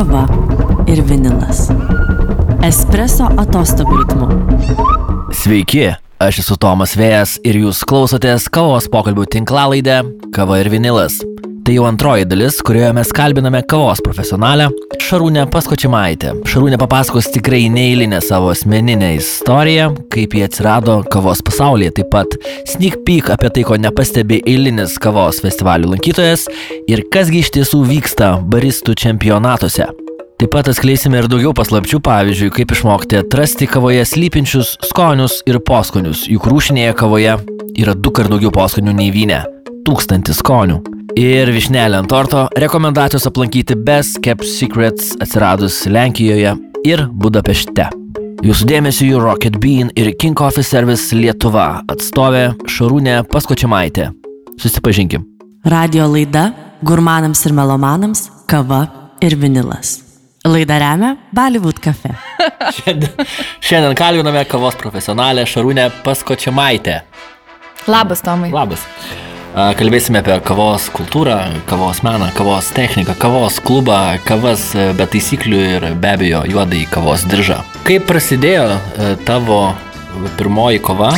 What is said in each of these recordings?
kava ir vinilas. Espreso atostogų ritmu. Sveiki, aš esu Tomas Vėjas ir jūs klausotės kavos pokalbių tinklalaidę Kava ir vinilas. Tai jau antroji dalis, kurioje mes kalbiname kavos profesionalę Šarūnę Paskočimaitę. Šarūnė papasakos tikrai neįlinę savo asmeninę istoriją, kaip jie atsirado kavos pasaulyje, taip pat sneak peek apie tai, ko nepastebi eilinis kavos festivalių lankytojas ir kasgi iš tiesų vyksta baristų čempionatuose. Taip pat atskleisime ir daugiau paslapčių, pavyzdžiui, kaip išmokti atrasti kavoje slypinčius skonius ir poskonius, juk rūšinėje kavoje yra du kart daugiau poskonių nei vynė - tūkstantis skonių. Ir višnelė ant torto rekomendacijos aplankyti Best Kept Secrets atsiradus Lenkijoje ir Budapešte. Jūsų dėmesio jų Rocket Bean ir King Coffee Service Lietuva atstovė Šarūnė Paskočiamaitė. Susipažinkim. Radio laida Gurmanams ir melomanams - kava ir vinilas. Laida remia Bollywood cafe. Šiandien, šiandien kalbiname kavos profesionalę Šarūnę Paskočiamaitę. Labas, Tomai. Labas. Kalbėsime apie kavos kultūrą, kavos meną, kavos techniką, kavos klubą, kavas e, be taisyklių ir be abejo juodai kavos diržą. Kaip prasidėjo e, tavo pirmoji kova?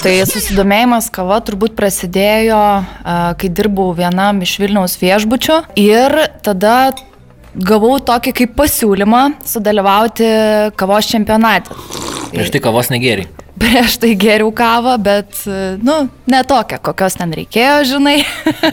Tai susidomėjimas kava turbūt prasidėjo, a, kai dirbau vienam iš Vilniaus viešbučių ir tada gavau tokį kaip pasiūlymą sudalyvauti kavos čempionate. Prieš tai kavos negėri. Prieš tai geriau kavą, bet, nu, ne tokia, kokios ten reikėjo, žinai.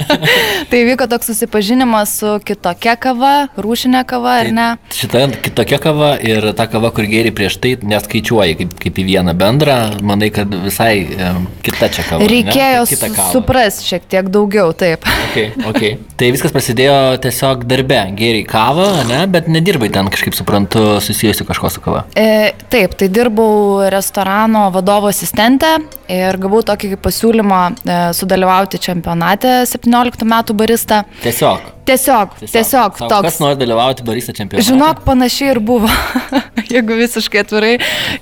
tai vyko toks susipažinimas su kitokia kava, rūšinė kava, ar ne? Šita kitokia kava ir ta kava, kur gėri prieš tai, neskaičiuoji kaip, kaip į vieną bendrą, manai, kad visai e, kita čia kava. Reikėjo kava. suprasti šiek tiek daugiau, taip. Okay, okay. Tai viskas prasidėjo tiesiog darbe. Gėriai kavą, ne, bet nedirbai ten kažkaip suprantu susijusi kažko su kava. E, taip, tai dirbau restorano vadovo asistente ir gavau tokį pasiūlymą e, sudalyvauti čempionate 17 metų barista. Tiesiog. Tiesiog, tiesiog, tiesiog Sau, toks. Kas nori dalyvauti barista čempionate? Žinok, panašiai ir buvo, jeigu visiškai atvirai.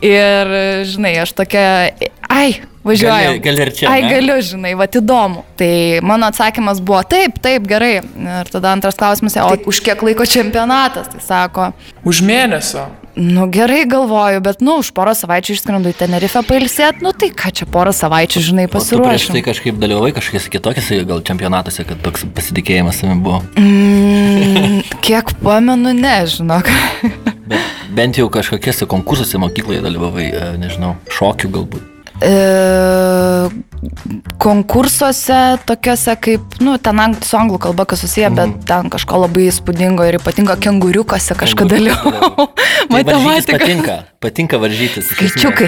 Ir, žinai, aš tokia, ai, važiuoju. Gali- gali ir čia, Ai, ne? galiu, žinai, va, įdomu. Tai mano atsakymas buvo taip, taip, gerai. Ir tada antras klausimas, o tai už kiek laiko čempionatas? Tai sako, Už mėnesio. Nu gerai galvoju, bet, nu, už porą savaičių išskrendu į Tenerifę pailsėti, nu tai ką čia porą savaičių, žinai, tu prieš tai kažkaip dalyvavai kažkokiuose kitokiuose gal čempionatuose, kad toks pasitikėjimas savimi buvo. Mm, kiek pamenu, nežinok. Bet bent jau kažkokiuose konkursuose mokykloje dalyvavai, e, nežinau, šokių galbūt. E, konkursuose tokiuose kaip, nu, ten su anglų kalba kas susiję, bet ten kažko labai įspūdingo ir ypatingo kenguriukose kažkada dalyvau. Tai Matematika. patinka, patinka varžytis. Skaičiukai.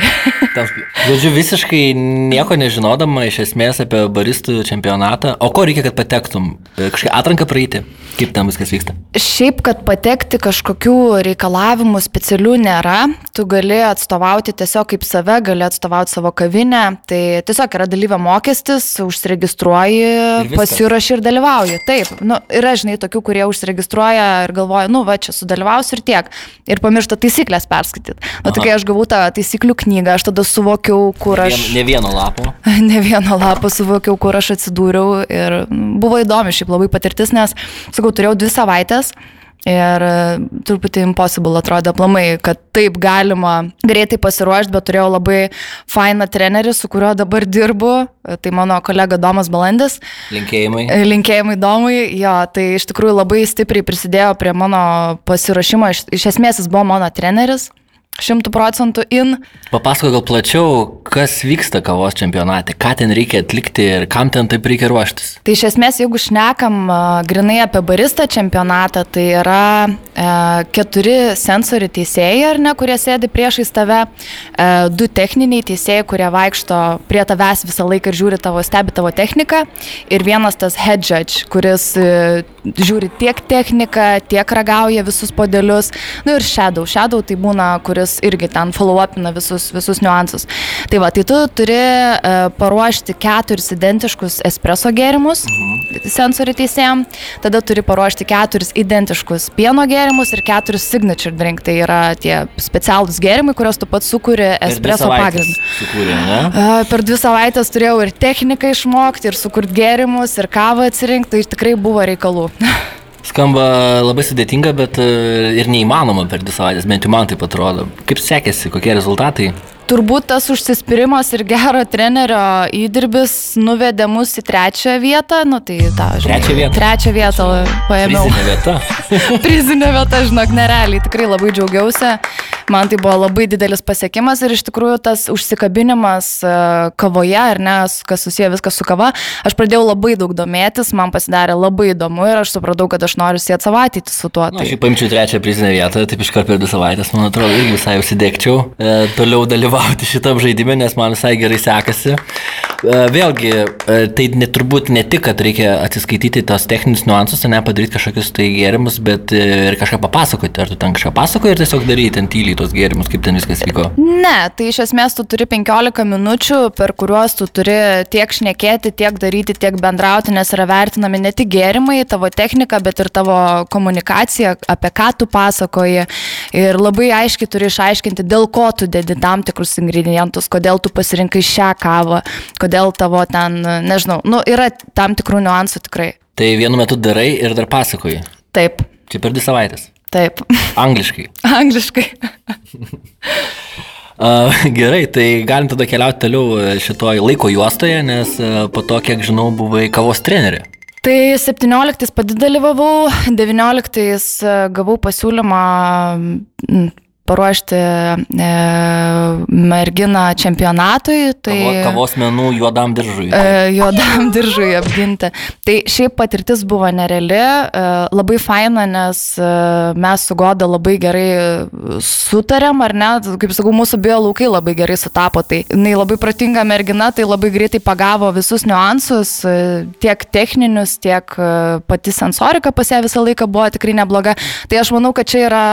Žodžiu, visiškai nieko nežinodama iš esmės apie baristų čempionatą. O ko reikia, kad patektum? E, Kažkokią atranką praeiti? Kaip ten viskas vyksta? Šiaip, kad patekti kažkokių reikalavimų specialių nėra, tu gali atstovauti tiesiog kaip save, gali atstovauti savo kavinę, tai tiesiog yra dalyvio mokestis, užsiregistruoji, pasiruoši ir dalyvauji. Taip, nu, yra, žinai, tokių, kurie užsiregistruoja ir galvoja, nu, va, čia sudalyvausiu ir tiek. Ir pamiršta taisyklės perskaityti. Na, tai kai aš gavau tą taisyklių knygą, aš tada suvokiau, kur aš... Ne vieno lapo. ne vieno lapo suvokiau, kur aš atsidūriau ir buvo įdomi šiaip labai patirtis, nes, sakau, turėjau dvi savaitės. Ir e, truputį impossible atrodė aplamai, kad taip galima greitai pasiruošti, bet turėjau labai fainą trenerį, su kuriuo dabar dirbu. E, Tai mano kolega Domas Balandis. Linkėjimai. E, Linkėjimai Domui, jo, tai iš tikrųjų labai stipriai prisidėjo prie mano pasirašymo. Iš, iš esmės jis buvo mano treneris, šimtų procentų in. Papasako gal plačiau, kas vyksta kavos čempionate, ką ten reikia atlikti ir kam ten taip reikia ruoštis. Tai iš esmės, jeigu šnekam grinai apie baristą čempionatą, tai yra e, keturi sensorių teisėjai, ar ne, kurie sėdi priešais tave, e, du techniniai teisėjai, kurie vaikšto prie tavęs visą laiką ir žiūri tavo, stebi tavo techniką, ir vienas tas head judge, kuris e, žiūri tiek techniką, tiek ragauja visus podelius, nu ir shadow. Shadow tai būna, kuris irgi ten follow-upina visus, visus niuansus. Tai va, tai tu turi uh, paruošti keturis identiškus espresso gėrimus sensorių teisėjim, tada turi paruošti keturis identiškus pieno gėrimus ir keturis signature drink. Tai yra tie specialūs gėrimai, kuriuos tu pats sukūri savaites pagrindu. Sukūrė, ne? A, Per dvi savaitės turėjau ir techniką išmokti, ir sukurti gėrimus, ir kavą atsirinkti, tai tikrai buvo reikalų. Skamba labai sudėtinga, bet e, ir neįmanoma per dvi savaitės, bent jau man tai atrodo. Kaip sekėsi, kokie rezultatai? Turbūt tas užsispyrimas ir gero trenerio įdirbis nuvedė mus į trečią vietą, nu tai tą, žinai. Trečią vietą. Trečią vietą paėmiau. Prizinė vieta. Prizinė vieta, žinok, nerealiai, tikrai labai džiaugiausi. Man tai buvo labai didelis pasiekimas ir iš tikrųjų tas užsikabinimas e, kavoje, ar ne, kas susiję viskas su kava, aš pradėjau labai daug domėtis, man pasidarė labai įdomu ir aš supratau, kad aš noriu sieti savo ateitį su tuo. Na, aš paimčiau trečią prizinę vietą, taip iš karto per dvi savaitės, man atrodo, irgi visai užsidėkčiau e, toliau dalyvauti šitam žaidimui, nes man visai gerai sekasi. E, vėlgi, e, tai net, turbūt ne tik, kad reikia atsiskaityti tos techninius niuansus, ne padaryti kažkokius tai gėrimus, bet e, ir kažką papasakoti. Ar tu ten kažką pasakoji ir tiesiog daryti ten tyliai tos gėrimus, kaip ten viskas vyko? Ne, tai iš esmės tu turi 15 minučių, per kuriuos tu turi tiek šnekėti, tiek daryti, tiek bendrauti, nes yra vertinami ne tik gėrimai, tavo technika, bet ir tavo komunikacija, apie ką tu pasakoji. Ir labai aiškiai turi išaiškinti, dėl ko tu dedi tam tikrus ingredientus, kodėl tu pasirinkai šią kavą, kodėl tavo ten, nežinau, nu, yra tam tikrų niuansų tikrai. Tai vienu metu darai ir dar pasakoji. Taip. Čia per dvi savaitės. Taip. Angliškai. Angliškai. Gerai, tai galim tada keliauti toliau šitoj laiko juostoje, nes uh, po to, kiek žinau, buvai kavos trenerė. Tai 17 padidalyvavau, 19 gavau pasiūlymą paruošti e, merginą čempionatui. Tai, Kavo, kavos menų juodam diržui. E, juodam diržui apginti. Tai šiaip patirtis buvo nereali, e, labai faina, nes e, mes su Goda labai gerai sutarėm, ar ne, kaip sakau, mūsų biolaukai labai gerai sutapo. Tai jinai labai protinga mergina, tai labai greitai pagavo visus niuansus, e, tiek techninius, tiek e, pati sensorika pas ją visą laiką buvo tikrai nebloga. Tai aš manau, kad čia yra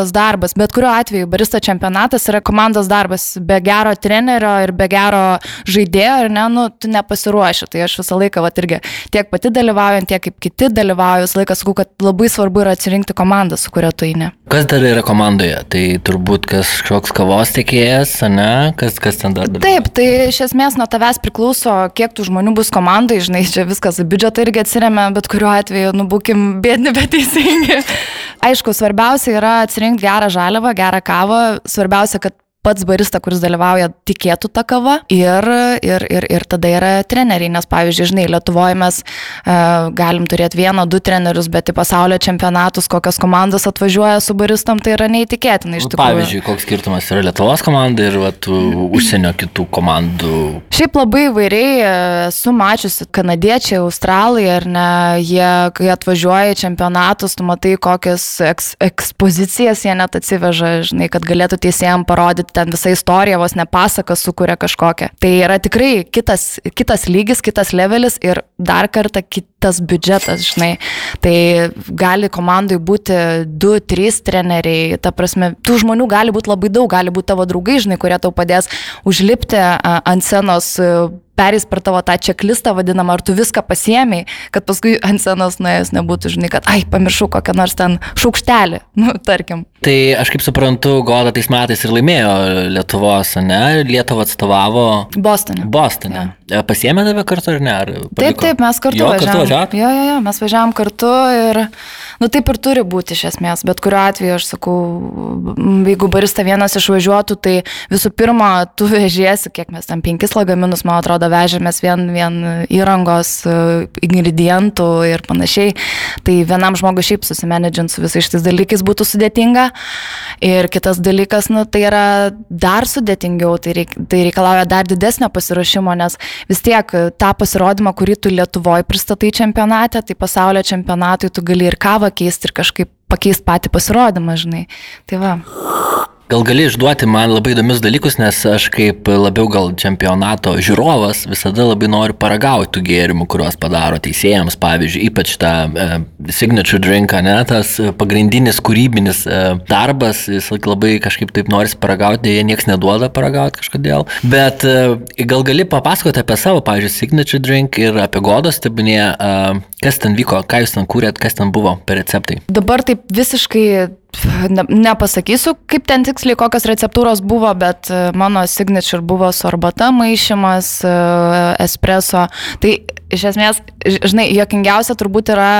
komandos darbas, bet kuriuo atveju barista čempionatas yra komandos darbas, be gero trenerio ir be gero žaidėjo, ar ne, nu, tu nepasiruoši. Tai aš visą laiką, va, irgi tiek pati dalyvaujant, tiek kaip kiti dalyvauju, visą laiką sakau, kad labai svarbu yra atsirinkti komandą, su kuria tu eini. Kas dar yra komandoje? Tai turbūt kažkoks kavos tiekėjas, ne? Kas, kas ten dar? Dalyvauja? Taip, tai iš esmės nuo tavęs priklauso, kiek tų žmonių bus komandai, žinai, čia viskas, biudžetą irgi atsiriame, bet kuriuo atveju, nu, būkim bėdni, bet teisingi. Aišku, svarbiausia yra atsirinkti gerą žaliavą, gerą kavą. Svarbiausia, kad pats barista, kuris dalyvauja, tikėtų tą kavą ir, ir, ir, ir tada yra treneriai, nes pavyzdžiui, žinai, Lietuvoje mes uh, galim turėti vieną, du trenerius, bet į pasaulio čempionatus kokios komandos atvažiuoja su baristam, tai yra neįtikėtina iš tikrųjų. Pavyzdžiui, koks skirtumas yra Lietuvos komanda ir vat, užsienio kitų komandų. Šiaip labai įvairiai e, esu mačiusi, kanadiečiai, australai, ar ne, jie, kai atvažiuoja į čempionatus, tu matai, kokias eks, ekspozicijas jie net atsiveža, žinai, kad galėtų teisėjams parodyti ten visą istoriją, vos nepasaka sukuria kažkokią. Tai yra tikrai kitas, kitas lygis, kitas levelis ir dar kartą kitas biudžetas, žinai. Tai gali komandai būti du, trys treneriai, ta prasme, tų žmonių gali būti labai daug, gali būti tavo draugai, žinai, kurie tau padės užlipti ant scenos perės per tavo tą čeklistą vadinamą, ar tu viską pasiemiai, kad paskui ant scenos nuėjęs nebūtų, žinai, kad, ai, pamiršau kokią nors ten šaukštelį, nu, tarkim. Tai aš kaip suprantu, Goda tais metais ir laimėjo Lietuvos, ne? Lietuvą atstovavo Bostone. Bostone. Ja. Pasiemė tave kartu ar ne? Ar Taip, pavyko? taip, mes kartu jo, važiavam. Kartu važiavot? jo, jo, jo, mes važiavam kartu ir, nu taip ir turi būti iš esmės, bet kuriuo atveju aš sakau, jeigu barista vienas išvažiuotų, tai visų pirma, tu vežiesi, kiek mes ten penkis lagaminus, man atrodo, vežėmės vien, vien įrangos, e, ingredientų ir panašiai, tai vienam žmogui šiaip susimenedžinti su visais šitais dalykais būtų sudėtinga. Ir kitas dalykas, nu, tai yra dar sudėtingiau, tai, reik, tai reikalauja dar didesnio pasiruošimo, nes vis tiek tą pasirodymą, kurį tu Lietuvoje pristatai čempionate, tai pasaulio čempionatui tu gali ir kavą keisti ir kažkaip pakeisti patį pasirodymą, žinai. Tai va. Gal gali išduoti man labai įdomius dalykus, nes aš kaip labiau gal čempionato žiūrovas visada labai noriu paragauti tų gėrimų, kuriuos padaro teisėjams, pavyzdžiui, ypač tą e, signature drink, ne, tas pagrindinis kūrybinis e, darbas, jis labai kažkaip taip nori paragauti, jie niekas neduoda paragauti kažkodėl. Bet e, gal gali papasakoti apie savo, pavyzdžiui, signature drink ir apie godos tebinė, e, kas ten vyko, ką jūs ten kūrėt, kas ten buvo per receptai. Dabar taip visiškai ne, nepasakysiu, kaip ten tiksliai kokios receptūros buvo, bet e, mano signature buvo su arbata maišymas, e, espreso. Tai iš esmės, žinai, jokingiausia turbūt yra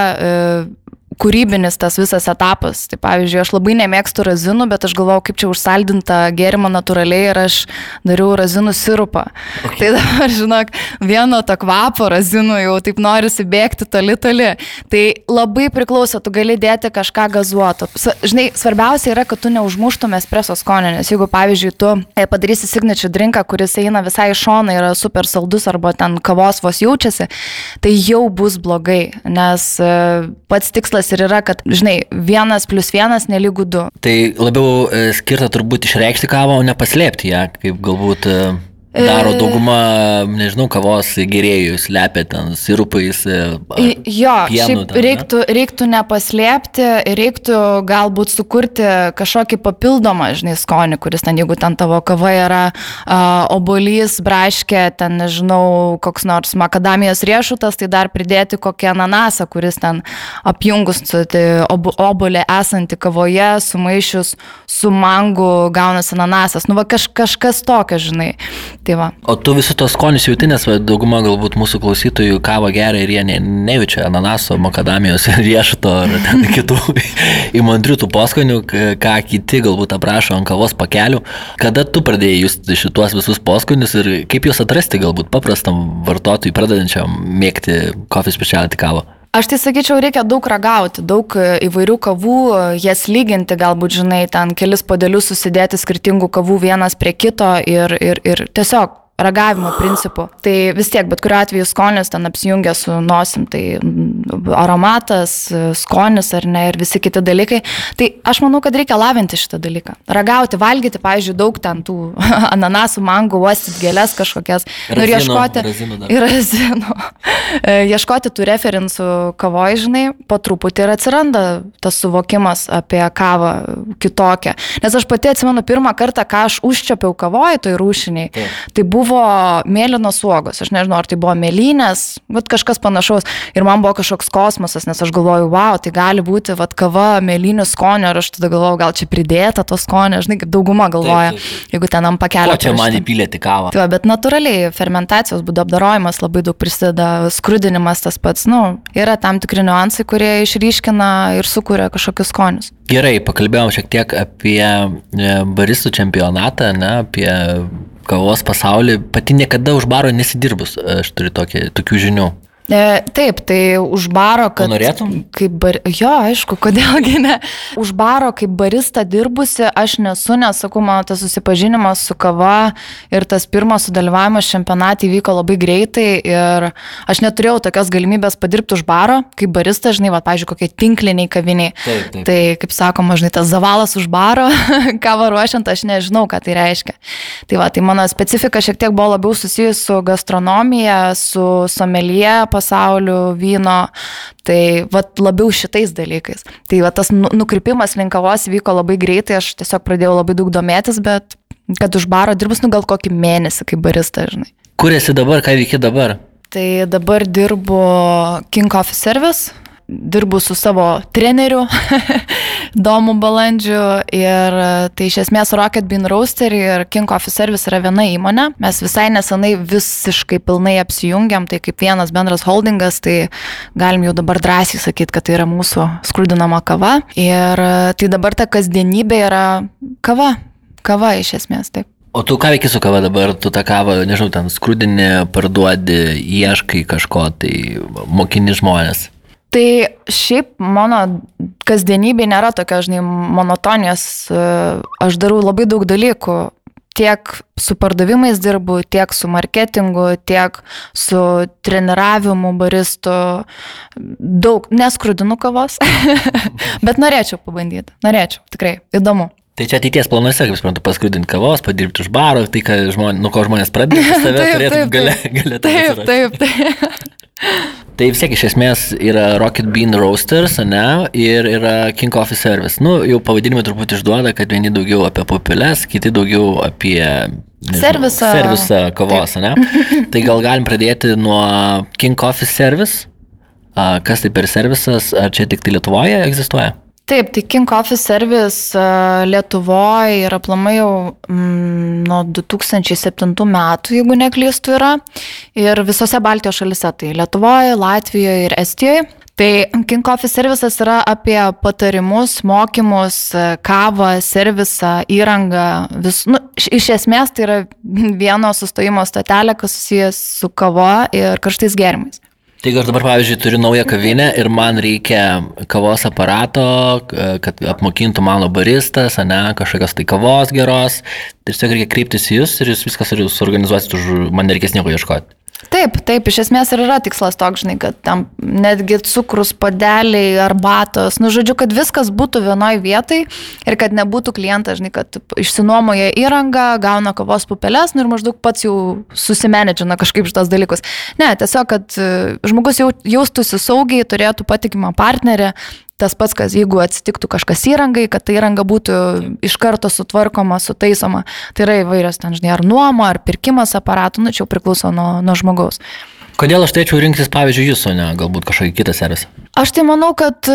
kūrybinis tas visas etapas. Tai pavyzdžiui, aš labai nemėgstu razinų, bet aš galvojau, kaip čia užsaldinta gėrimą natūraliai ir aš dariau razinų sirupą. Okay. Tai dabar, žinok, vieno to kvapo razinų jau taip norisi bėgti toli toli. Tai labai priklauso, tu gali dėti kažką gazuoto. Žinai, svarbiausia yra, kad tu neužmuštum espreso skonio, nes jeigu, pavyzdžiui, tu e, padarysi signature drinką, kuris eina visai iš šoną, yra super saldus arba ten kavos vos jaučiasi, tai jau bus blogai, nes e, pats tikslas ir yra, kad, žinai, vienas plus vienas nelygų du. Tai labiau e, skirta turbūt išreikšti kavą, o ne paslėpti ją, kaip galbūt... E Daro e, dauguma, nežinau, kavos gerėjų, slepia ten sirupais. E, jo, pienu, ten, reiktų, ne? reiktų nepaslėpti, reiktų galbūt sukurti kažkokį papildomą, žinai, skonį, kuris ten, jeigu ten tavo kava yra uh, obolys, braškė, ten, nežinau, koks nors makadamijos riešutas, tai dar pridėti kokį ananasą, kuris ten apjungus tai ob, obolė esantį kavoje, sumaišius su mangu gaunasi ananasas. Nu, va kaž, kažkas tokio, žinai. Tai va. O tu visus tos skonius jauti, nes dauguma galbūt mūsų klausytojų kavą geria ir jie ne, nejaučia ananaso, makadamijos, riešuto ar kitų įmantrių tų poskonių, ką kiti galbūt aprašo ant kavos pakelių. Kada tu pradėjai justi šituos visus poskonius ir kaip juos atrasti galbūt paprastam vartotojui, pradedančiam mėgti coffee specialty kavą? Aš tai sakyčiau, reikia daug ragauti, daug įvairių kavų, jas lyginti, galbūt, žinai, ten kelis podelius susidėti skirtingų kavų vienas prie kito ir, ir, ir tiesiog ragavimo principu. Tai vis tiek, bet kuriuo atveju skonis ten apsijungia su nosim, tai aromatas, skonis ar ne ir visi kiti dalykai. Tai aš manau, kad reikia lavinti šitą dalyką. Ragauti, valgyti, pavyzdžiui, daug ten tų ananasų, mangų, uostyti gėlės kažkokias. Nu, ir ieškoti. Ir razinų. E, ieškoti tų referencų kavoj, žinai, po truputį ir atsiranda tas suvokimas apie kavą kitokią. Nes aš pati atsimenu pirmą kartą, ką aš užčiapiau kavoj, toj rūšiniai. Tai, tai buvo buvo mėlynos uogos, aš nežinau, ar tai buvo mėlynės, bet kažkas panašaus. Ir man buvo kažkoks kosmosas, nes aš galvoju, wow, tai gali būti vat, kava mėlynių skonio, ir aš tada galvoju, gal čia pridėta to skonio, žinai, kaip dauguma galvoja, taip, taip, taip. jeigu ten ant pakelio. O čia man įpylėti kavą. Tai, bet natūraliai fermentacijos būdo apdarojimas labai daug prisideda, skrudinimas tas pats, nu, yra tam tikri niuansai, kurie išryškina ir sukuria kažkokius skonius. Gerai, pakalbėjom šiek tiek apie e, baristų čempionatą, ne, apie kavos pasaulį, pati niekada už baro nesidirbus, aš turiu tokį, tokių žinių. E, taip, tai už baro, kad... O norėtum? Kaip bar... Jo, aišku, kodėlgi ne. Už baro, kaip barista dirbusi, aš nesu, nes, sakau, mano tas susipažinimas su kava ir tas pirmas sudalyvavimas čempionatį vyko labai greitai ir aš neturėjau tokios galimybės padirbti už baro, kaip barista, žinai, va, pažiūrėjau, kokie tinkliniai kaviniai. Taip, taip. Tai, kaip sakoma, žinai, tas zavalas už baro, kavą ruošiant, aš nežinau, ką tai reiškia. Tai va, tai mano specifika šiek tiek buvo labiau susijusi su gastronomija, su somelie, pasauliu, vyno, tai vat, labiau šitais dalykais. Tai vat, tas nu, nukrypimas link kavos vyko labai greitai, aš tiesiog pradėjau labai daug domėtis, bet kad už baro dirbus, nu gal kokį mėnesį kaip barista, žinai. Kur esi dabar, ką veiki dabar? Tai dabar dirbu King Coffee Service, dirbu su savo treneriu Domu Balandžiu ir tai iš esmės Rocket Bean Roaster ir King Coffee Service yra viena įmonė. Mes visai nesenai visiškai pilnai apsijungiam, tai kaip vienas bendras holdingas, tai galim jau dabar drąsiai sakyti, kad tai yra mūsų skrudinama kava. Ir tai dabar ta kasdienybė yra kava. Kava iš esmės, taip. O tu ką veiki su kava dabar, tu tą kavą, nežinau, ten skrudinį, parduodi, ieškai kažko, tai mokini žmonės. Tai šiaip mano kasdienybė nėra tokia, žinai, monotonijos. Aš darau labai daug dalykų. Tiek su pardavimais dirbu, tiek su marketingu, tiek su treniravimu baristų. Daug, neskrudinu kavos, bet norėčiau pabandyti. Norėčiau, tikrai, įdomu. Tai čia ateities planuose, kaip suprantu, paskrudinti kavos, padirbti už baro, tai, žmonės, nuo ko žmonės pradeda, tave turėtų galėtų. Taip, taip, taip. Tai vis tiek iš esmės yra Rocket Bean Roasters, ne, ir yra King Coffee Service. Nu, jau pavadinimai truputį išduoda, kad vieni daugiau apie pupilės, kiti daugiau apie nežinau, servisą. servisą kavos, Taip. ne. tai gal galim pradėti nuo King Coffee Service. Kas tai per servisas, ar čia tik tai Lietuvoje egzistuoja? Taip, tai King Coffee Service Lietuvoje yra aplamai jau mm, nuo 2007 metų, jeigu neklystu, yra. Ir visose Baltijos šalise, tai Lietuvoje, Latvijoje ir Estijoje. Tai King Coffee servicas yra apie patarimus, mokymus, kavą, servisą, įrangą. Vis, nu, iš esmės tai yra vieno sustojimo stotelė, kas susijęs su kava ir karštais gėrimais. Tai aš dabar, pavyzdžiui, turiu naują kavinę ir man reikia kavos aparato, kad apmokintų mano baristas, ne, kažkokios tai kavos geros. Tiesiog reikia kreiptis į jūs ir jūs viskas suorganizuosit, už man nereikės nieko ieškoti. Taip, taip, iš esmės ir yra tikslas toks, žinai, kad tam netgi cukrus, padeliai, arbatos, nu žodžiu, kad viskas būtų vienoje vietoje ir kad nebūtų klientas, žinai, kad išsinuomoja įrangą, gauna kavos pupeles nu, ir maždaug pats jau susimenedžina kažkaip šitos dalykus. Ne, tiesiog, kad žmogus jau, jaustųsi saugiai, turėtų patikimą partnerį, tas pats, kas jeigu atsitiktų kažkas įrangai, kad ta įranga būtų iš karto sutvarkoma, sutaisoma. Tai yra įvairios ten, žinai, ar nuoma, ar pirkimas aparatų, nu čia jau priklauso nuo, nuo žmogaus. Kodėl aš turėčiau rinktis, pavyzdžiui, jūsų, ne galbūt kažkokį kitą servisą? Aš tai manau, kad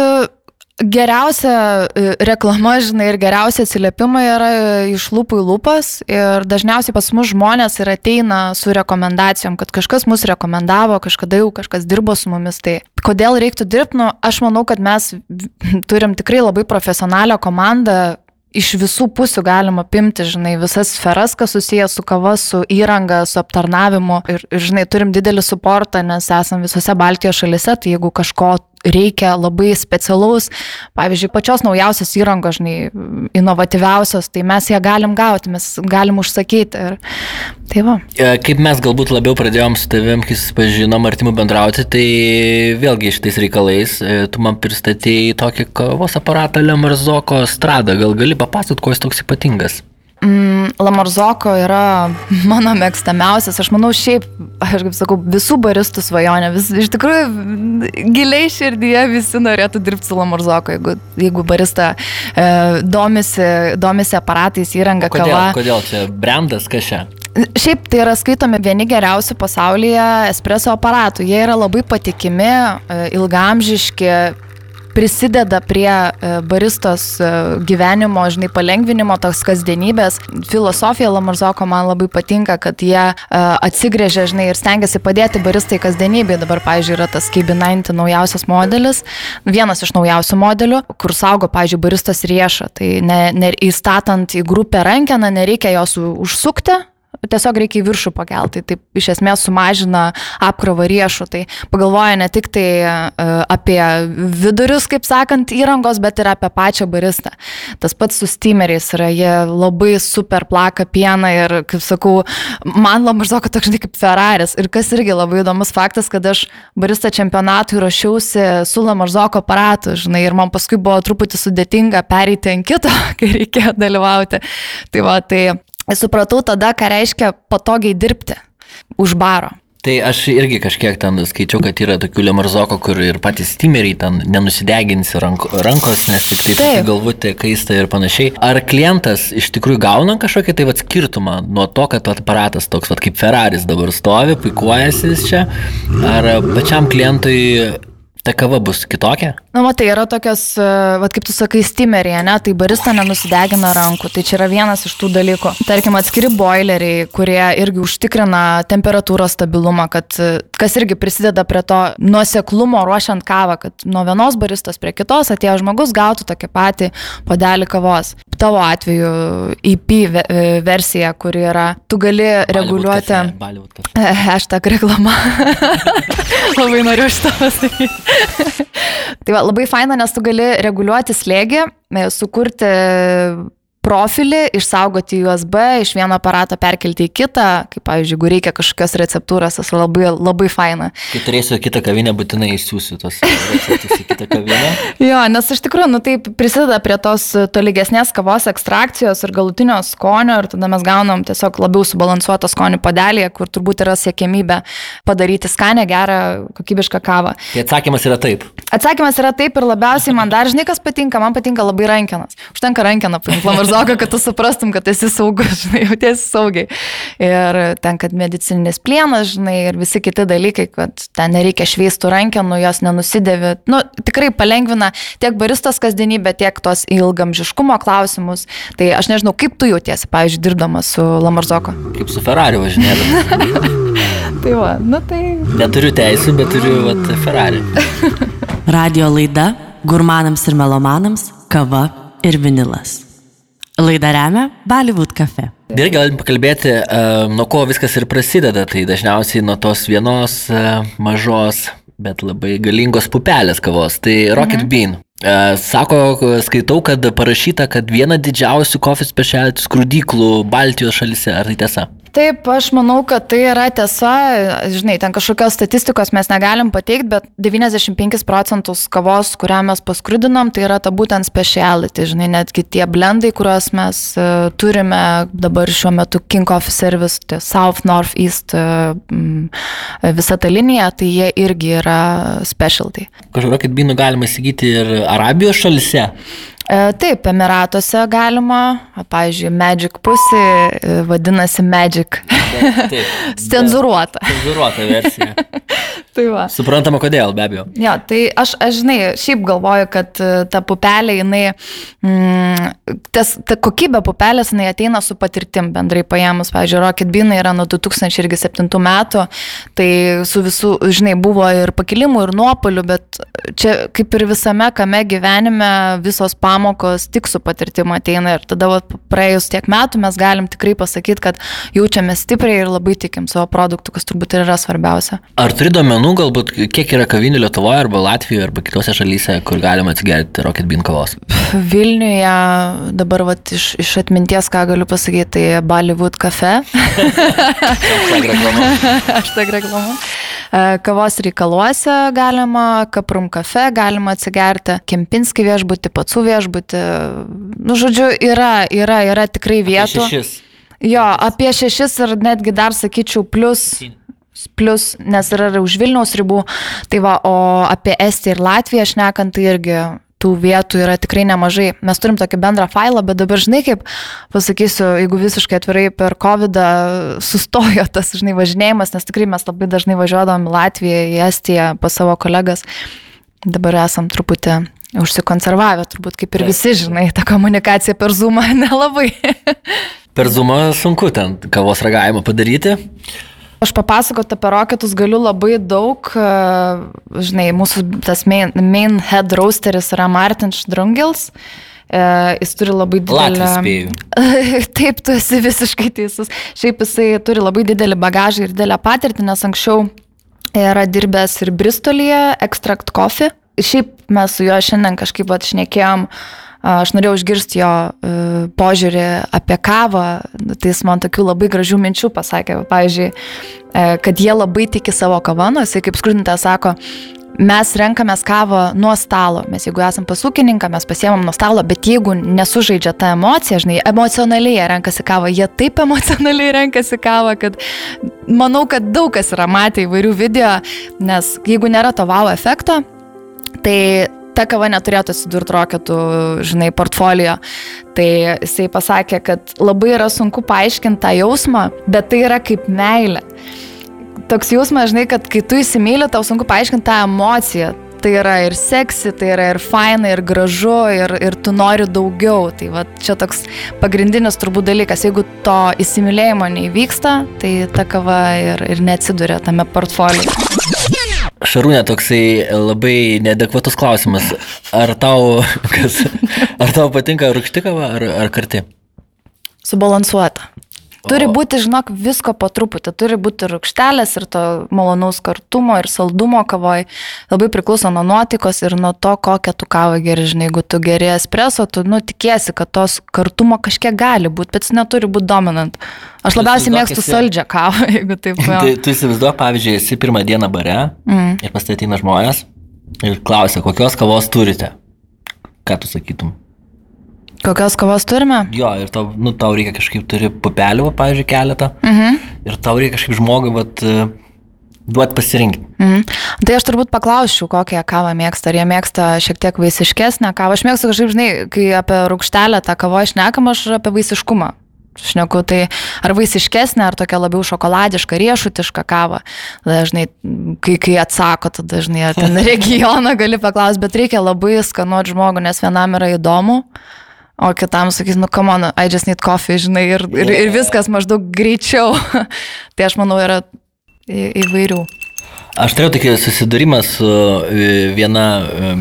Geriausia e, reklama, žinai, ir geriausia atsiliepimai yra iš lūpų į lūpas ir dažniausiai pas mus žmonės ir ateina su rekomendacijom, kad kažkas mus rekomendavo, kažkada jau kažkas dirbo su mumis. Tai kodėl reiktų dirbti, nu, aš manau, kad mes turim tikrai labai profesionalią komandą, iš visų pusių galima apimti, žinai, visas sferas, kas susijęs su kava, su įranga, su aptarnavimu. Ir, ir žinai, turim didelį suportą, nes esam visose Baltijos šalise, tai jeigu kažko reikia labai specialaus, pavyzdžiui, pačios naujausios įrangos, žinai, inovatyviausios, tai mes ją galim gauti, mes galim užsakyti. Ir... Tai va. E, kaip mes galbūt labiau pradėjom su tavim, kai susipažinom artimų bendrauti, tai vėlgi šitais reikalais e, tu man pristatėjai tokį kavos aparatą Lemarzoko Strada, gal gali papasakoti, kuo jis toks ypatingas? Mm, Lamarzoko yra mano mėgstamiausias, aš manau, šiaip, aš kaip sakau, visų baristų svajonė, vis, iš tikrųjų, giliai širdyje visi norėtų dirbti su Lamarzoko, jeigu, jeigu barista e, domisi, domisi aparatais, įranga, kodėl, kava. Kodėl čia brandas, kas čia? Šiaip tai yra skaitomi vieni geriausių pasaulyje espreso aparatų. Jie yra labai patikimi, e, ilgamžiški, prisideda prie e, baristos e, gyvenimo, žinai, palengvinimo, tos kasdienybės. Filosofija Lamarzoko man labai patinka, kad jie e, atsigrėžia, žinai, ir stengiasi padėti baristai kasdienybėje. Dabar, pavyzdžiui, yra tas KB90 naujausias modelis, vienas iš naujausių modelių, kur saugo, pavyzdžiui, baristas riešą. Tai ne, ne, įstatant į grupę rankeną nereikia jos užsukti, tiesiog reikia į viršų pakelti, tai iš esmės sumažina apkrovą riešų, tai pagalvoja ne tik tai uh, apie vidurius, kaip sakant, įrangos, bet ir apie pačią baristą. Tas pats su steameriais yra, jie labai super plaka pieną ir, kaip sakau, man Lamarzoko toks žinai kaip Ferraris. Ir kas irgi labai įdomus faktas, kad aš barista čempionatui rašiausi su Lamarzoko aparatu, žinai, ir man paskui buvo truputį sudėtinga pereiti ant kito, kai reikėjo dalyvauti. Tai va, tai supratau tada, ką reiškia patogiai dirbti už baro. Tai aš irgi kažkiek ten skaičiau, kad yra tokių lemarzoko, kur ir patys stimeriai ten nenusideginsi ranko, rankos, nes tik tai galvoti kaista ir panašiai. Ar klientas iš tikrųjų gauna kažkokį tai vat skirtumą nuo to, kad aparatas toks vat kaip Ferraris dabar stovi, puikuojasi čia, ar pačiam klientui ta kava bus kitokia? Na, nu, matai, yra tokios, e, vad kaip tu sakai, stimerėje, ne, tai barista nenusidegina rankų, tai čia yra vienas iš tų dalykų. Tarkim, atskiri boileriai, kurie irgi užtikrina temperatūros stabilumą, kad e, kas irgi prisideda prie to nuoseklumo ruošiant kavą, kad nuo vienos baristos prie kitos atėjo žmogus gautų tokį patį padelį kavos. Tavo atveju IP e versija, kuri yra, tu gali reguliuoti. Hashtag reklama. Labai noriu šitą pasakyti. tai va, labai faina, nes tu gali reguliuoti slėgį, e, sukurti profilį, išsaugoti USB, iš vieno aparato perkelti į kitą, kaip pavyzdžiui, jeigu reikia kažkokios receptūros, tas labai, labai faina. Kai turėsiu kitą kavinę, būtinai įsiūsiu tos receptus į kitą kavinę. jo, nes iš tikrųjų, nu taip prisideda prie tos tolygesnės kavos ekstrakcijos ir galutinio skonio ir tada mes gaunam tiesiog labiau subalansuotą skonį padelį, kur turbūt yra siekėmybė padaryti skanę, gerą, kokybišką kavą. Tai atsakymas yra taip. Atsakymas yra taip ir labiausiai man dar žinai, kas patinka, man patinka labai rankenas. Užtenka rankeną paimti, Lamarzoką, kad tu suprastum, kad esi saugus, žinai, jautiesi saugiai. Ir ten, kad medicininis plienas, žinai, ir visi kiti dalykai, kad ten nereikia šveistų rankenų, jos nenusidėvi. Nu, tikrai palengvina tiek baristos kasdienybę, tiek tos ilgamžiškumo klausimus. Tai aš nežinau, kaip tu jautiesi, pavyzdžiui, dirbdamas su Lamarzoko. Kaip su Ferrari važinėdamas. tai va, nu tai. Neturiu teisų, bet turiu vat, Ferrari. Radio laida Gurmanams ir melomanams - kava ir vinilas. Laidą remia Bollywood cafe. Ir galim pakalbėti, uh, nuo ko viskas ir prasideda. Tai dažniausiai nuo tos vienos uh, mažos, bet labai galingos pupelės kavos. Tai Rocket mhm. Bean. Uh, sako, skaitau, kad parašyta, kad viena didžiausių coffee speciality skrudyklų Baltijos šalise. Ar tai tiesa? Taip, aš manau, kad tai yra tiesa. Žinai, ten kažkokios statistikos mes negalim pateikti, bet 95 procentus kavos, kurią mes paskrudinam, tai yra ta būtent speciality. Žinai, netgi tie blendai, kuriuos mes uh, turime dabar šiuo metu King of Service, tai South, North, East, uh, visa ta linija, tai jie irgi yra specialty. Kažkokį binų galima įsigyti ir Arabijos šalise. E, taip, Emiratuose galima, pavyzdžiui, Magic Pussy e, vadinasi Magic. Cenzuruota. Cenzuruota versija. tai va. Suprantama, kodėl, be abejo. Jo, tai aš, aš žinai, šiaip galvoju, kad e, ta pupelė, jinai, mm, tas, ta kokybė pupelės, jinai ateina su patirtim bendrai paėmus. Pavyzdžiui, Rocket Bean yra nuo 2007 metų, tai su visų, žinai, buvo ir pakilimų, ir nuopolių, bet čia kaip ir visame kame gyvenime visos pamokos tik su patirtim ateina ir tada va, praėjus tiek metų mes galim tikrai pasakyti, kad jaučiame stipriai ir labai tikim savo produktų, kas turbūt ir yra svarbiausia. Ar turi duomenų, galbūt kiek yra kavinių Lietuvoje arba Latvijoje arba kitose šalyse, kur galima atsigerti Rocket Bean kavos? Vilniuje dabar vat, iš, iš atminties, ką galiu pasakyti, tai Bollywood cafe. Aš tak reklamu. E, kavos reikaluose galima, Kaprum cafe galima atsigerti, Kempinski viešbutį, Pacų viešbutį. Nu, žodžiu, yra, yra, yra tikrai vietų. Šešis. Jo, apie šešis ir netgi dar sakyčiau plus. Plus, nes yra už Vilniaus ribų. Tai va, o apie Estiją ir Latviją šnekant, tai irgi tų vietų yra tikrai nemažai. Mes turim tokį bendrą failą, bet dabar žinai, kaip pasakysiu, jeigu visiškai atvirai per COVID sustojo tas, žinai, važinėjimas, nes tikrai mes labai dažnai važiuodavom į Latviją, į Estiją pas savo kolegas. Dabar esam truputį užsikonservavę, turbūt kaip ir visi, žinai, ta komunikacija per Zoomą nelabai. Per Zoomą sunku ten kavos ragavimą padaryti. Aš papasakoti apie roketus galiu labai daug. E, žinai, mūsų tas main, main head roasteris yra Martin Šdrungils. E, jis turi labai didelį... Taip, tu esi visiškai teisus. Šiaip jisai turi labai didelį bagažą ir didelę patirtį, nes anksčiau yra dirbęs ir Bristolyje, Extract Coffee. Šiaip mes su juo šiandien kažkaip atšnekėjom uh, Aš norėjau išgirsti jo e, požiūrį apie kavą, tai jis man tokių labai gražių minčių pasakė. Pavyzdžiui, e, kad jie labai tiki savo kavą, nu, jisai kaip skrudintė sako, mes renkamės kavą nuo stalo. Mes jeigu esam pasūkininką, mes pasiemam nuo stalo, bet jeigu nesužaidžia tą emociją, žinai, emocionaliai jie renkasi kavą, jie taip emocionaliai renkasi kavą, kad manau, kad daug kas yra matę įvairių video, nes jeigu nėra to wow efekto, tai ta kava neturėtų atsidurti roketų, žinai, portfolio. Tai jisai pasakė, kad labai yra sunku paaiškinti tą jausmą, bet tai yra kaip meilė. Toks jausmas, žinai, kad kai tu įsimylė, tau sunku paaiškinti tą emociją. Tai yra ir seksi, tai yra ir faina, ir gražu, ir, ir tu nori daugiau. Tai va, čia toks pagrindinis turbūt dalykas. Jeigu to įsimylėjimo neįvyksta, tai ta kava ir, ir neatsiduria tame portfolio. Šarūnė, toksai labai neadekvatus klausimas. Ar tau, kas, ar tau patinka rūkšti kava ar, ar karti? Subalansuota. Turi būti, žinok, visko po truputį. Turi būti rūkštelės ir to malonaus kartumo ir saldumo kavoj. Labai priklauso nuo nuotikos ir nuo to, kokią tu kavą geri. Žinai, jeigu tu geri espreso, tu nu, tikėsi, kad tos kartumo kažkiek gali būti, bet jis neturi būti dominant. Aš labiausiai mėgstu esi... saldžią kavą, jeigu taip. tai tu įsivaizduoji, pavyzdžiui, esi pirmą dieną bare mm. ir pastatyna žmonės ir klausia, kokios kavos turite. Ką tu sakytum? Kokios kavos turime? Jo, ir tau, nu, tau reikia kažkaip turi pupelių, pavyzdžiui, keletą. Mhm. Ir tau reikia kažkaip žmogui, vat, duot pasirinkti. Mhm. Tai aš turbūt paklausčiau, kokią kavą mėgsta. Ar jie mėgsta šiek tiek vaisiškesnę kavą. Aš mėgstu kažkaip, žinai, kai apie rūkštelę tą kavą išnekam, aš apie vaisiškumą. Šneku, tai ar vaisiškesnė, ar tokia labiau šokoladiška, riešutiška kava. Dažnai, kai, kai atsako, tada dažnai ten regioną gali paklausti, bet reikia labai skanuoti žmogų, nes vienam yra įdomu, o kitam sakys, nu, come on, I just need coffee, žinai, ir, ir, ir viskas maždaug greičiau. tai aš manau, yra į, įvairių. Aš turėjau tokį susidūrimą su e, viena e,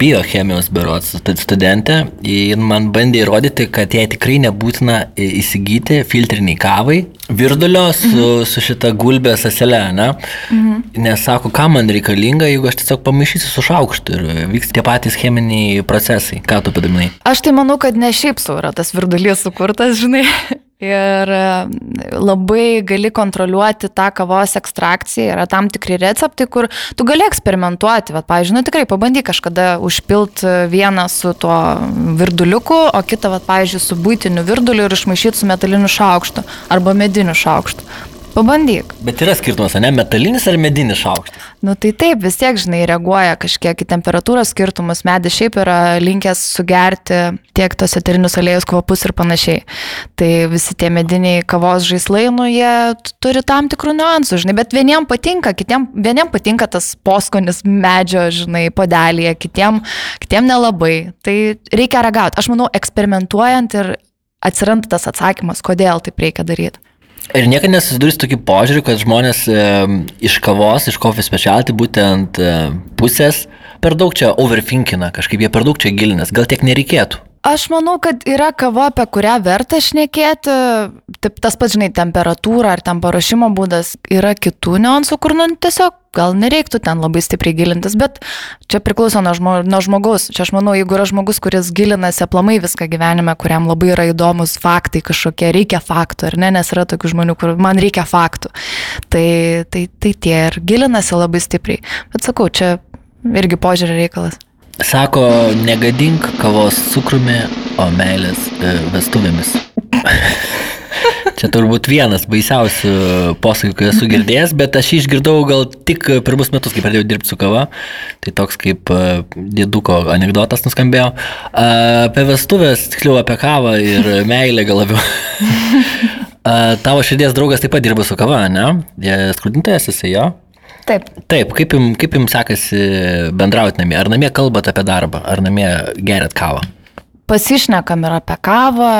biochemijos berots studentė. Ji man bandė įrodyti, kad jai tikrai nebūtina įsigyti filtriniai kavai, virdulio su, mhm. su šita gulbė sasele, ne? Mhm. Nes sako, kam man reikalinga, jeigu aš tiesiog pamaišysiu su šaukštu ir vyks tie patys cheminiai procesai. Ką tu padarinai? Aš tai manau, kad ne šiaip sau yra tas virdulys sukurtas, žinai. Ir e, labai gali kontroliuoti tą kavos ekstrakciją, yra tam tikri receptai, kur tu gali eksperimentuoti. Vat, pavyzdžiui, nu tikrai pabandyk kažkada užpilt vieną su tuo virduliuku, o kitą, vat, pavyzdžiui, su būtiniu virduliu ir išmaišyti su metaliniu šaukštu arba mediniu šaukštu. Pabandyk. Bet yra skirtumas, ne metalinis ar medinis šaukštas? Nu tai taip, vis tiek, žinai, reaguoja kažkiek į temperatūros skirtumus. Medis šiaip yra linkęs sugerti tiek tos eterinius aliejus kvapus ir panašiai. Tai visi tie mediniai kavos žaislai, nu jie turi tam tikrų niuansų, žinai, bet vieniem patinka, kitiem, vieniem patinka tas poskonis medžio, žinai, podelėje, kitiem, kitiem nelabai. Tai reikia ragauti. Aš manau, eksperimentuojant ir atsiranda tas atsakymas, kodėl taip reikia daryti. Ir niekada nesusiduri su tokiu požiūriu, kad žmonės e, iš kavos, iš coffee specialty būtent e, pusės per daug čia overfinkina, kažkaip jie per daug čia gilinės, gal tiek nereikėtų. Aš manau, kad yra kava, apie kurią verta šnekėti. Taip, tas pats, žinai, temperatūra ar ten paruošimo būdas yra kitų niuansų, kur nu, tiesiog gal nereiktų ten labai stipriai gilintis, bet čia priklauso nuo, žmo, nuo žmogaus. Čia aš manau, jeigu yra žmogus, kuris gilinasi aplamai viską gyvenime, kuriam labai yra įdomus faktai kažkokie, reikia faktų, ar ne, nes yra tokių žmonių, kur man reikia faktų. Tai, tai, tai tie ir gilinasi labai stipriai. Bet sakau, čia irgi požiūrė reikalas. Sako, negadink kavos cukrumi, o meilės e, vestuvėmis. Čia turbūt vienas baisiausių posakių, kai esu girdėjęs, bet aš jį išgirdau gal tik pirmus metus, kai pradėjau dirbti su kava. Tai toks kaip uh, dėduko anegdotas nuskambėjo. Uh, apie vestuvės, tiksliau apie kavą ir meilę gal labiau. uh, tavo širdies draugas taip pat dirba su kava, ne? Skrudintojas esi jo? Taip. Taip, kaip jums, kaip jums sekasi bendrauti namie? Ar namie kalbat apie darbą, ar namie geriat kavą? Pasišnekam ir apie kavą,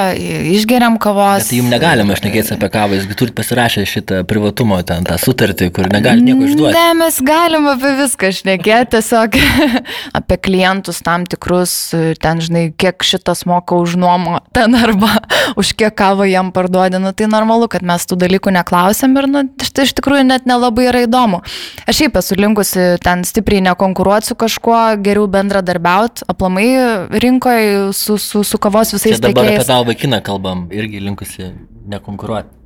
išgeriam kavos. Bet tai jums negalima šnekėti apie kavą, jūs turite pasirašę šitą privatumo ten tą sutartį, kur negali nieko išduoti. Ne, mes galim apie viską šnekėti, tiesiog apie klientus tam tikrus, ten žinai, kiek šitas moka už nuomą, ten arba už kiek kavą jam parduodė, nu tai normalu, kad mes tų dalykų neklausėm ir nu, tai iš tikrųjų net nelabai yra įdomu. Aš šiaip esu linkusi ten stipriai nekonkuruoti su kažkuo, geriau bendradarbiauti, aplamai rinkoje su su, su kavos visais Čia dabar tiekėjais. apie tavo vaikiną kalbam, irgi linkusi nekonkuruoti.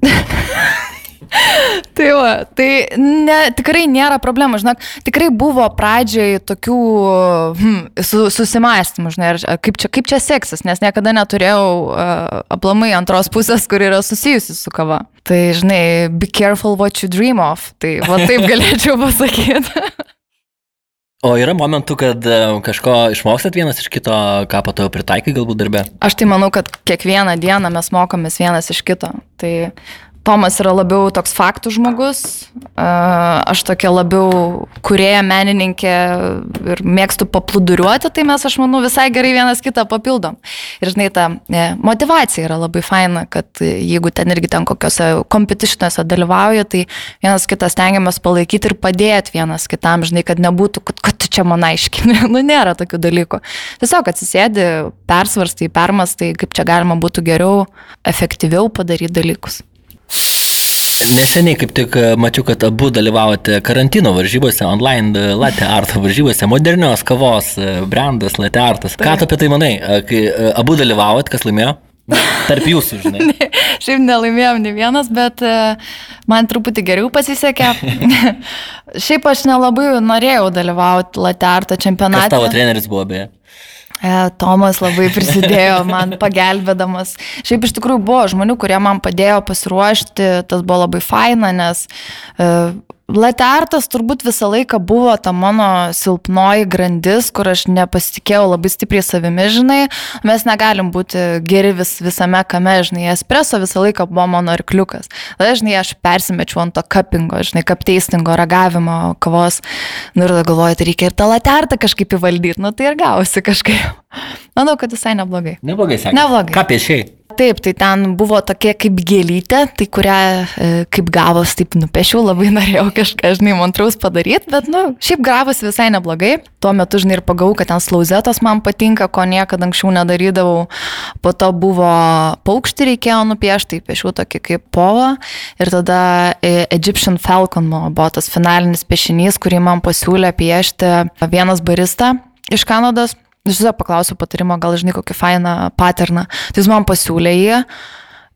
tai va, tai ne, tikrai nėra problemų, žinok, tikrai buvo pradžioj tokių hmm, su, susimastymų, žinai, ar, kaip, čia, kaip čia seksis, nes niekada neturėjau uh, aplamai antros pusės, kur yra susijusi su kava. Tai, žinai, be careful what you dream of, tai va taip galėčiau pasakyti. O yra momentų, kad e, kažko išmokstat vienas iš kito, ką po to pritaikai galbūt darbę? Aš tai manau, kad kiekvieną dieną mes mokomės vienas iš kito. Tai Tomas yra labiau toks faktų žmogus, aš tokia labiau kurėja menininkė ir mėgstu papluduriuoti, tai mes, aš manau, visai gerai vienas kitą papildom. Ir žinai, ta ne, motivacija yra labai faina, kad jeigu ten irgi ten kokiuose kompetitionuose dalyvauja, tai vienas kitas tengiamės palaikyti ir padėti vienas kitam, žinai, kad nebūtų, kad, kad tu čia man aiškini, nu nėra tokių dalykų. Tiesiog atsisėdi, persvarstai, permastai, kaip čia galima būtų geriau, efektyviau padaryti dalykus. Neseniai kaip tik e, mačiau, kad abu dalyvavote karantino varžybose, online e, latte arto varžybose, modernios kavos e, brandas latte artas. Ką tu apie tai manai, kai abu dalyvavot, kas laimėjo? Tarp jūsų, žinai. ne, šiaip nelaimėjom ne vienas, bet man truputį geriau pasisekė. šiaip aš nelabai norėjau dalyvauti latte arto čempionate. Kas tavo treneris buvo beje? E, Tomas labai prisidėjo man pagelbėdamas. Šiaip iš tikrųjų buvo žmonių, kurie man padėjo pasiruošti, tas buvo labai faina, nes Lateartas turbūt visą laiką buvo ta mano silpnoji grandis, kur aš nepasitikėjau labai stipriai savimi, žinai. Mes negalim būti geri vis, visame kame, žinai. Espreso visą laiką buvo mano arkliukas. Dažnai aš persimečiau ant to kapingo, žinai, kapteistingo, ragavimo kavos. Nu ir galvoju, tai reikia ir tą lateartą kažkaip įvaldyti. Nu tai ir gausi kažkaip. Manau, kad visai neblogai. Neblogai sekasi. Neblogai. Ką piešiai? Taip, tai ten buvo tokia kaip gėlytė, tai kurią e, kaip gavos, taip nupiešiau, labai norėjau kažką, žinai, mantraus padaryti, bet, nu, šiaip gavos visai neblogai. Tuo metu, žinai, ir pagau, kad ten slauzetos man patinka, ko niekada anksčiau nedarydavau. Po to buvo paukštį reikėjo nupiešti, tai piešiau tokį kaip povą. Ir tada e, Egyptian Falcon buvo tas finalinis piešinys, kurį man pasiūlė piešti vienas barista iš Kanados. Aš tiesiog paklausiau patarimo, gal žinai kokį fainą paterną. Tai jis man pasiūlė jį.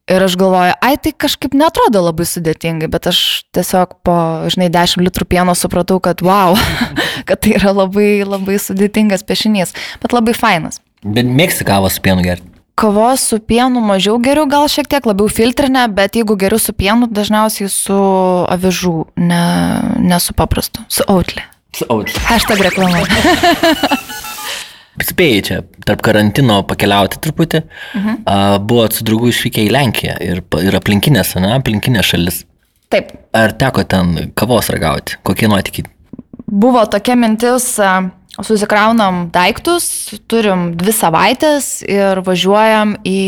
Ir aš galvoju, ai tai kažkaip netrodo labai sudėtingai, bet aš tiesiog po, žinai, 10 litrų pieno supratau, kad wow, kad tai yra labai, labai sudėtingas piešinys, bet labai fainas. Bet mėgsti kavą su pienu gerti. Kavos su pienu mažiau geriau, gal šiek tiek labiau filtrinę, bet jeigu geriau su pienu, dažniausiai su avižų, ne, ne su paprastu, su autlė. Su aučiu. Hashtag reklama. Spėjai čia tarp karantino pakeliauti truputį. Mhm. A, buvot su draugu išvykę į Lenkiją ir, ir aplinkinės, ne, aplinkinės šalis. Taip, Ar teko ten kavos ragauti? Kokie nuotykiai? buvo tokia mintis, susikraunam daiktus, turim dvi savaitės ir važiuojam į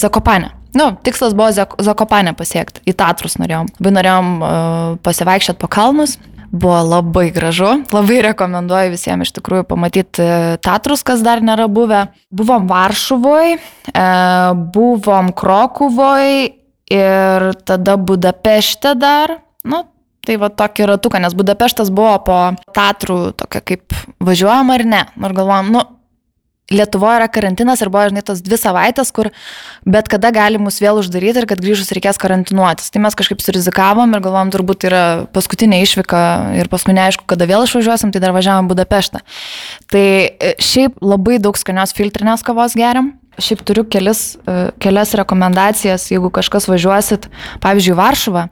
Zakopanę. Nu, tikslas buvo Zak- Zakopanę pasiekti, į Tatrus norėjom. Labai norėjom uh, pasivaikščioti po kalnus. Buvo labai gražu, labai rekomenduoju visiems iš tikrųjų pamatyti e, Tatrus, kas dar nėra buvę. Buvom Varšuvoje, buvom Krokuvoj ir tada Budapešte dar. Nu, Tai va tokį ratuką, nes Budapeštas buvo po Tatrų tokia kaip važiuojam ar ne. Ir galvojam, nu, Lietuvoje yra karantinas ir buvo, žinai, tos dvi savaitės, kur bet kada gali mus vėl uždaryti ir kad grįžus reikės karantinuotis. Tai mes kažkaip surizikavom ir galvom, turbūt yra paskutinė išvyka ir paskui neaišku, kada vėl išvažiuosim, tai dar važiavam Budapeštą. Tai e, šiaip labai daug skanios filtrinės kavos geriam. Šiaip turiu kelis, e, kelias rekomendacijas, jeigu kažkas važiuosit, pavyzdžiui, Varšuvą.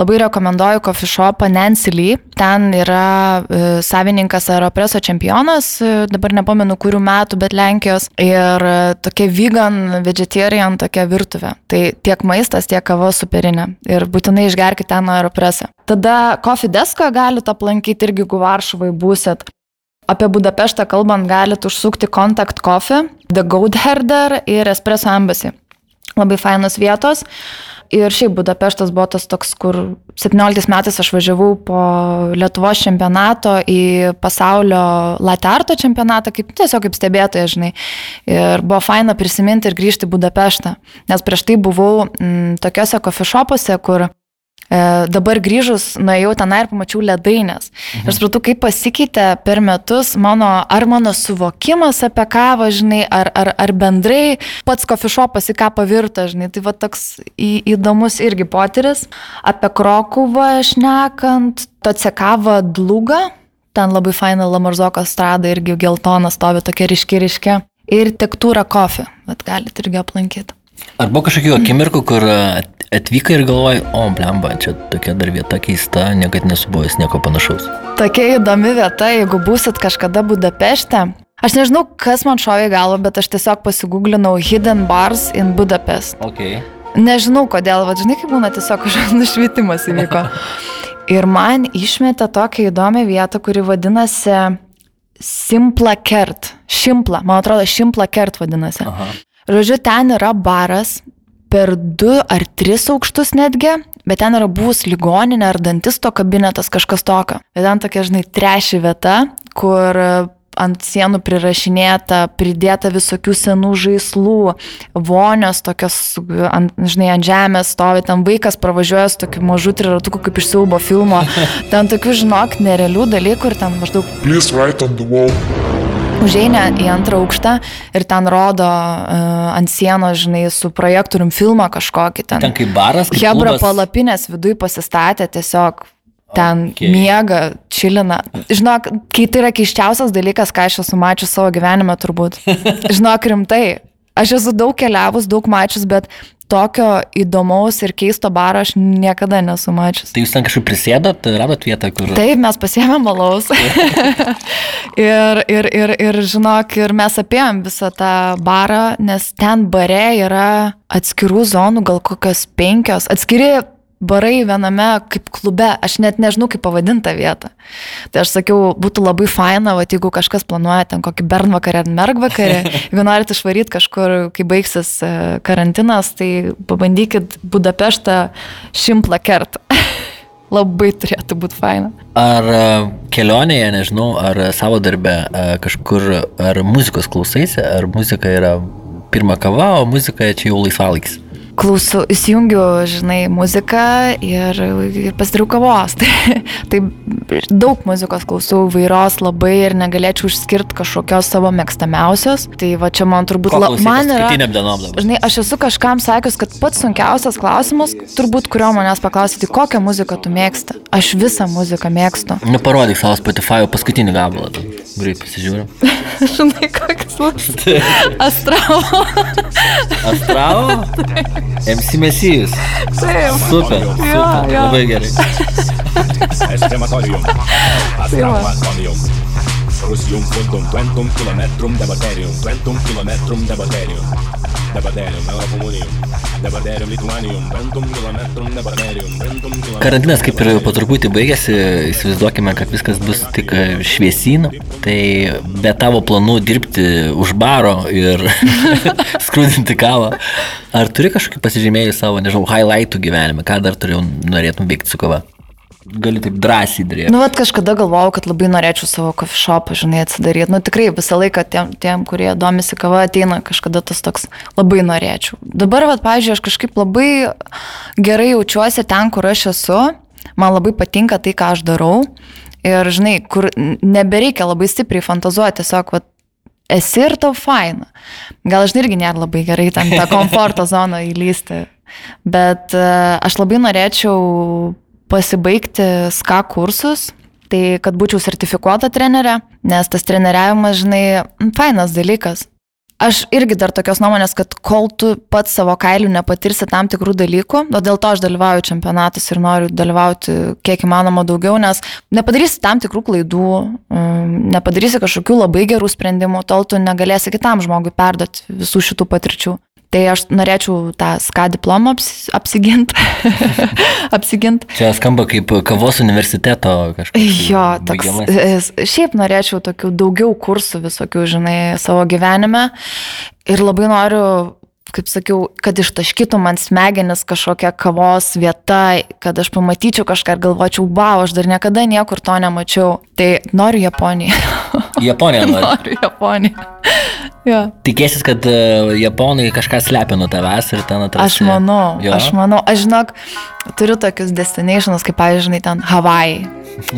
Labai rekomenduoju coffee shopą Nancy Lee. Ten yra e, savininkas Aeropreso čempionas, e, dabar nepamenu kurių metų, bet Lenkijos. Ir tokia vegan, vegetarian tokia virtuvė. Tai tiek maistas, tiek kava superinė. Ir būtinai išgerkite ten Aeropresą. Tada Coffee Desko galite aplankyti irgi, jeigu Varšuvai būsit. Apie Budapeštą kalbant, galite užsukti Contact Coffee, The Goat Herder ir Espresso Embassy. Labai fainos vietos. Ir šiaip Budapeštas buvo tas toks, kur 17 metais aš važiavau po Lietuvos čempionato į pasaulio latarto čempionatą, kaip tiesiog kaip stebėtoja, žinai. Ir buvo faina prisiminti ir grįžti į Budapeštą. Nes prieš tai buvau m, tokiuose kofišopuose, kur dabar grįžus, nuėjau tenai ir pamačiau ledainės. Mhm. Ir supratau, kaip pasikeitė per metus mano, ar mano suvokimas apie kavą, žinai, ar, ar, ar bendrai pats kofišopas į ką pavirto, žinai. Tai va toks į, įdomus irgi potyris. Apie Krokuvą šnekant, to cekava dluga. Ten labai faina Lamarzoko strada irgi geltona stovi tokia ryški ryški. Ir tektūra kofi, bet galite irgi aplankyti. Ar buvo kažkokių akimirkų, kur at- atvykai ir galvojai, o, blemba, čia tokia dar vieta keista, niekada nesu buvęs nieko panašaus. Tokia įdomi vieta, jeigu būsit kažkada Budapešte. Aš nežinau, kas man šovė į galvą, bet aš tiesiog pasigūglinau Hidden Bars in Budapest. Ok. Nežinau kodėl, va, žinai, kaip būna tiesiog kažkoks nušvitimas įvyko. Ir man išmetė tokią įdomią vietą, kuri vadinasi Simpla Kert. Šimpla, man atrodo, Šimpla Kert vadinasi. Aha. Žodžiu, ten yra baras per du ar tris aukštus netgi, bet ten yra buvus ligoninė ar dantisto kabinetas, kažkas tokio. Bet ten tokia, žinai, treši vieta, kur ant sienų prirašinėta, pridėta visokių senų žaislų, vonios tokios, ant, žinai, ant žemės stovi, ten vaikas pravažiuoja su tokiu mažu triratuku kaip iš siaubo filmo. Ten tokių, žinok, nerealių dalykų ir ten maždaug Please write on the wall. Užeina į antrą aukštą ir ten rodo uh, ant sienos, žinai, su projektorium filmą kažkokį ten. Ten kaip baras, kaip Hebra klubas. palapinės viduj pasistatė tiesiog ten okay. miega, čilina. Žinok, kai tai yra keiščiausias dalykas, ką aš esu mačius savo gyvenime turbūt. Žinok, rimtai. Aš esu daug keliavus, daug mačius, bet tokio įdomaus ir keisto baro aš niekada nesu mačius. Tai jūs ten kažkaip prisėdot, radot vietą, kur... Taip, mes pasiėmėm malaus. ir, ir, ir, ir, žinok, ir mes apėjom visą tą barą, nes ten bare yra atskirų zonų, gal kokios penkios, atskiri barai viename kaip klube, aš net nežinau, kaip pavadinta vieta. Tai aš sakiau, būtų labai faina, va, jeigu kažkas planuoja ten kokį bernvakarį ar mergvakarį, jeigu norit išvaryti kažkur, kai baigsis e, karantinas, tai pabandykit Budapeštą šimplą kertą. labai turėtų būti faina. Ar e, kelionėje, nežinau, ar savo darbę e, kažkur, ar muzikos klausaisi, ar muzika yra pirma kava, o muzika čia jau laisvalaikis? Klausau, įsijungiu, žinai, muziką ir, ir pasidariau kavos. Tai, tai daug muzikos klausau vairios labai ir negalėčiau išskirti kažkokios savo mėgstamiausios. Tai va čia man turbūt la, man yra... Žinai, aš esu kažkam sakęs, kad pats sunkiausias klausimas, turbūt kurio manęs paklausyti, kokią muziką tu mėgsti. Aš visą muziką mėgstu. Nu, parodyk savo Spotify paskutinį gabalą. tai Greit pasižiūriu. Žinai, koks bus. Astravo. Astravo? MC Messias. Sim. Super, super. Ja. Super. Estematorium. Crucium quantum quantum kilometrum debaterium. Quantum kilometrum debaterium. Debaterium, não é comunium. Karantinas kaip ir po truputį baigėsi, įsivaizduokime, kad viskas bus tik šviesyn, tai be tavo planų dirbti už baro ir skrūdinti kavą, ar turi kažkokį pasižymėjus savo, nežinau, highlightų gyvenime, ką dar turėjau norėtum veikti su kava? Gali taip drąsiai daryti. Nu, vat kažkada galvojau, kad labai norėčiau savo shopą, žinai, atsidaryti. Nu, tikrai visą laiką tiem, tiem, kurie domisi kava, ateina kažkada tas toks labai norėčiau. Dabar, vat, pavyzdžiui, aš kažkaip labai gerai jaučiuosi ten, kur aš esu. Man labai patinka tai, ką aš darau. Ir, žinai, kur nebereikia labai stipriai fantazuoti, tiesiog, vat, esi ir tau faina. Gal aš irgi nėra labai gerai ten tą komforto zoną įlysti. Bet uh, aš labai norėčiau pasibaigti SKA kursus, tai kad būčiau sertifikuota trenerė, nes tas treneriavimas, žinai, fainas dalykas. Aš irgi dar tokios nuomonės, kad kol tu pats savo kailių nepatirsi tam tikrų dalykų, o dėl to aš dalyvauju čempionatus ir noriu dalyvauti kiek įmanoma daugiau, nes nepadarysi tam tikrų klaidų, mm, nepadarysi kažkokių labai gerų sprendimų, tol tu negalėsi kitam žmogui perduoti visų šitų patirčių. Tai aš norėčiau tą SKA diplomą apsi, apsiginti. apsigint. Čia skamba kaip kavos universiteto kažkas. Jo, toks. e, Šiaip norėčiau tokių daugiau kursų visokių, žinai, savo gyvenime. Ir labai noriu, kaip sakiau, kad ištaškytų man smegenis kažkokia kavos vieta, kad aš pamatyčiau kažką ir galvočiau, wow, aš dar niekada niekur to nemačiau. Tai noriu Japoniją. Japonija nori. noriu Japoniją. Jo. Tikėsis, kad e, japonai kažką slepia nuo tavęs ir ten atrasi. Aš manau, Jo? aš manau, aš žinok, turiu tokius destinationus, kaip, pavyzdžiui, ten Havajai.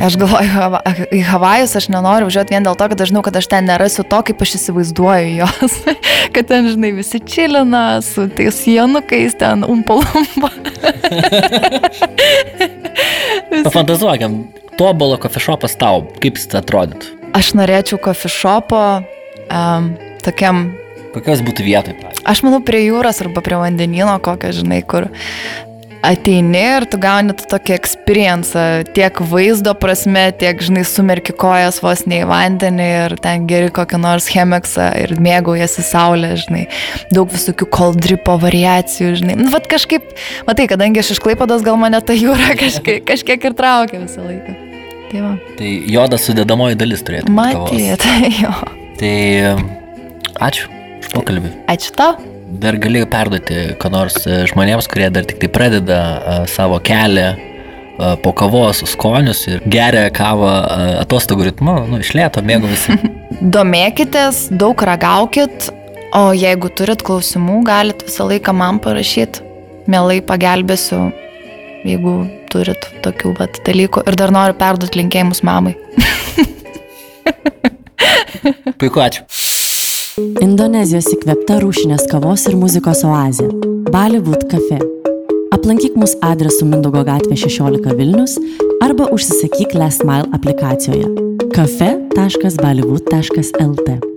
Aš galvoju, į Havajus aš nenoriu važiuoti vien dėl to, kad aš žinau, kad aš ten nerasiu to, kaip aš įsivaizduoju jos. kad ten, žinai, visi čilina su tais sienukais, ten umpalumpa. Pafantazuokiam, tobulo kofešopas tau, kaip jis atrodytų? Aš norėčiau coffee shopo um, tokiam Kokios būtų vietoj? Aš manau, prie jūros arba prie vandenino, kokią, žinai, kur ateini ir tu gauni tą tokį experience, tiek vaizdo prasme, tiek, žinai, sumerki kojas vos ne į vandenį ir ten geri kokį nors chemiksą ir mėgaujasi saulė, žinai, daug visokių koldripo variacijų, žinai. Nu, vat kažkaip, matai, kadangi aš iš Klaipados gal mane ta jūra kažkiek, kažkiek ir traukia visą laiką. Tai va. Tai jodas sudėdamoji dalis turėtų. būt kavos. Matyt, jo. Tai ačiū už pokalbį. Ačiū tau. Dar galėjau perduoti, ką nors e, žmonėms, kurie dar tik tai pradeda a, savo kelią a, po kavos skonius ir geria kavą atostogų ritmu, nu, išlėto, mėgavisi. Domėkitės, daug ragaukit, o jeigu turit klausimų, galit visą laiką man parašyti. Mielai pagelbėsiu, jeigu turit tokių vat, dalykų. Ir dar noriu perduoti linkėjimus mamai. Puiku, ačiū. Indonezijos įkvėpta rūšinės kavos ir muzikos oazė - Bollywood cafe. Aplankyk mus adresu Mindogo gatvė 16 Vilnius arba užsisakyk Last Mile aplikacijoje kafe.bollywood.lt.